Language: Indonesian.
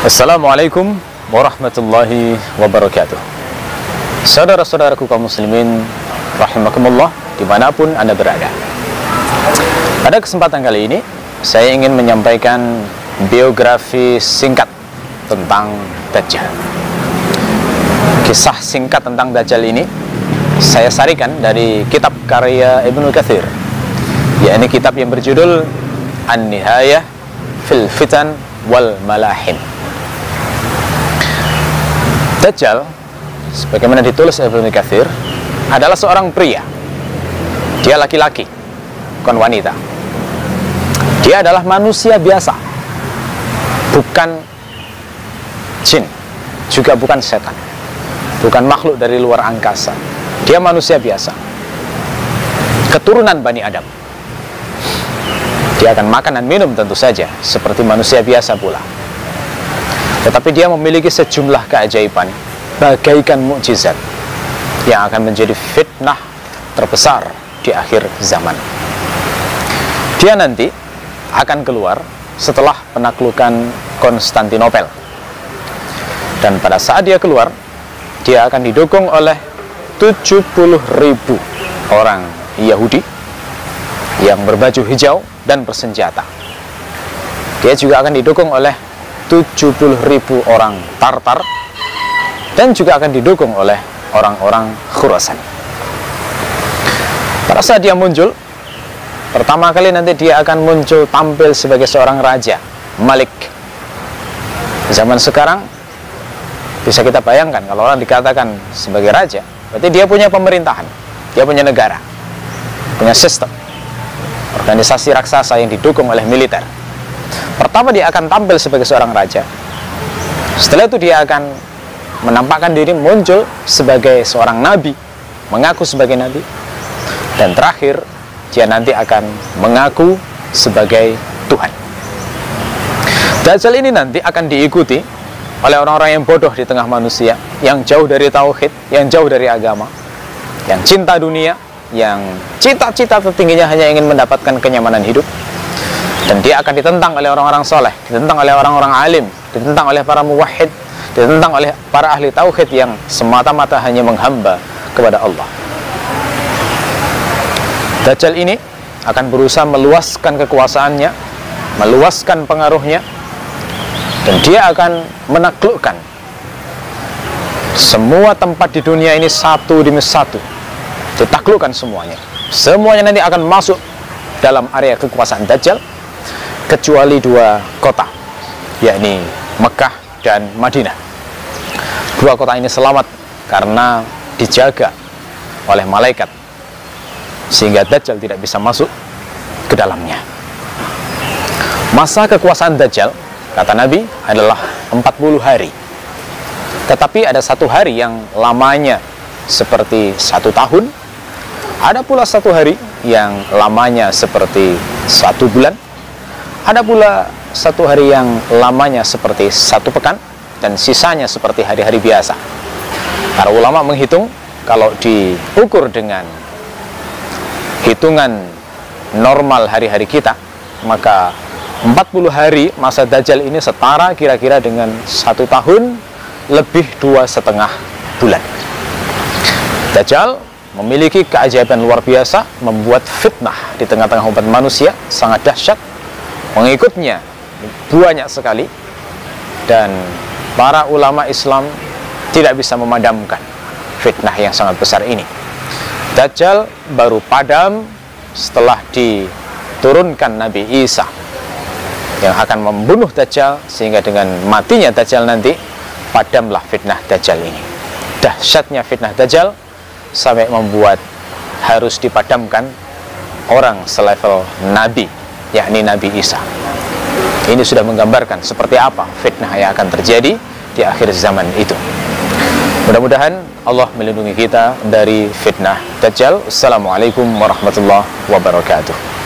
Assalamualaikum warahmatullahi wabarakatuh. Saudara-saudaraku kaum muslimin Rahimakumullah di mana pun anda berada. Pada kesempatan kali ini Saya ingin menyampaikan biografi singkat tentang Dajjal. Kisah singkat tentang Dajjal ini Saya sarikan dari kitab karya Ibnu Kathir yakni kitab yang berjudul An-Nihayah fil Fitan wal Malahim Dajjal sebagaimana ditulis oleh Ibnu adalah seorang pria. Dia laki-laki, bukan wanita. Dia adalah manusia biasa. Bukan jin, juga bukan setan. Bukan makhluk dari luar angkasa. Dia manusia biasa. Keturunan Bani Adam. Dia akan makan dan minum tentu saja seperti manusia biasa pula. Tetapi dia memiliki sejumlah keajaiban bagaikan mukjizat yang akan menjadi fitnah terbesar di akhir zaman. Dia nanti akan keluar setelah penaklukan Konstantinopel. Dan pada saat dia keluar, dia akan didukung oleh 70 ribu orang Yahudi yang berbaju hijau dan bersenjata. Dia juga akan didukung oleh 70 ribu orang Tartar dan juga akan didukung oleh orang-orang Khurasan. Pada saat dia muncul, pertama kali nanti dia akan muncul tampil sebagai seorang raja, Malik. Zaman sekarang bisa kita bayangkan kalau orang dikatakan sebagai raja, berarti dia punya pemerintahan, dia punya negara, punya sistem, organisasi raksasa yang didukung oleh militer Pertama dia akan tampil sebagai seorang raja. Setelah itu dia akan menampakkan diri muncul sebagai seorang nabi, mengaku sebagai nabi. Dan terakhir dia nanti akan mengaku sebagai Tuhan. Dajjal ini nanti akan diikuti oleh orang-orang yang bodoh di tengah manusia, yang jauh dari tauhid, yang jauh dari agama, yang cinta dunia, yang cita-cita tertingginya hanya ingin mendapatkan kenyamanan hidup, dan dia akan ditentang oleh orang-orang soleh, ditentang oleh orang-orang alim, ditentang oleh para muwahhid, ditentang oleh para ahli tauhid yang semata-mata hanya menghamba kepada Allah. Dajjal ini akan berusaha meluaskan kekuasaannya, meluaskan pengaruhnya, dan dia akan menaklukkan semua tempat di dunia ini satu demi satu. Ditaklukkan semuanya. Semuanya nanti akan masuk dalam area kekuasaan Dajjal kecuali dua kota yakni Mekah dan Madinah. Dua kota ini selamat karena dijaga oleh malaikat sehingga Dajjal tidak bisa masuk ke dalamnya. Masa kekuasaan Dajjal kata Nabi adalah 40 hari. Tetapi ada satu hari yang lamanya seperti satu tahun. Ada pula satu hari yang lamanya seperti satu bulan ada pula satu hari yang lamanya seperti satu pekan dan sisanya seperti hari-hari biasa. Para ulama menghitung kalau diukur dengan hitungan normal hari-hari kita, maka 40 hari masa Dajjal ini setara kira-kira dengan satu tahun lebih dua setengah bulan. Dajjal memiliki keajaiban luar biasa, membuat fitnah di tengah-tengah umat manusia sangat dahsyat Pengikutnya banyak sekali dan para ulama Islam tidak bisa memadamkan fitnah yang sangat besar ini. Dajjal baru padam setelah diturunkan Nabi Isa yang akan membunuh Dajjal sehingga dengan matinya Dajjal nanti padamlah fitnah Dajjal ini. Dahsyatnya fitnah Dajjal sampai membuat harus dipadamkan orang selevel Nabi yakni Nabi Isa. Ini sudah menggambarkan seperti apa fitnah yang akan terjadi di akhir zaman itu. Mudah-mudahan Allah melindungi kita dari fitnah Dajjal. Assalamualaikum warahmatullahi wabarakatuh.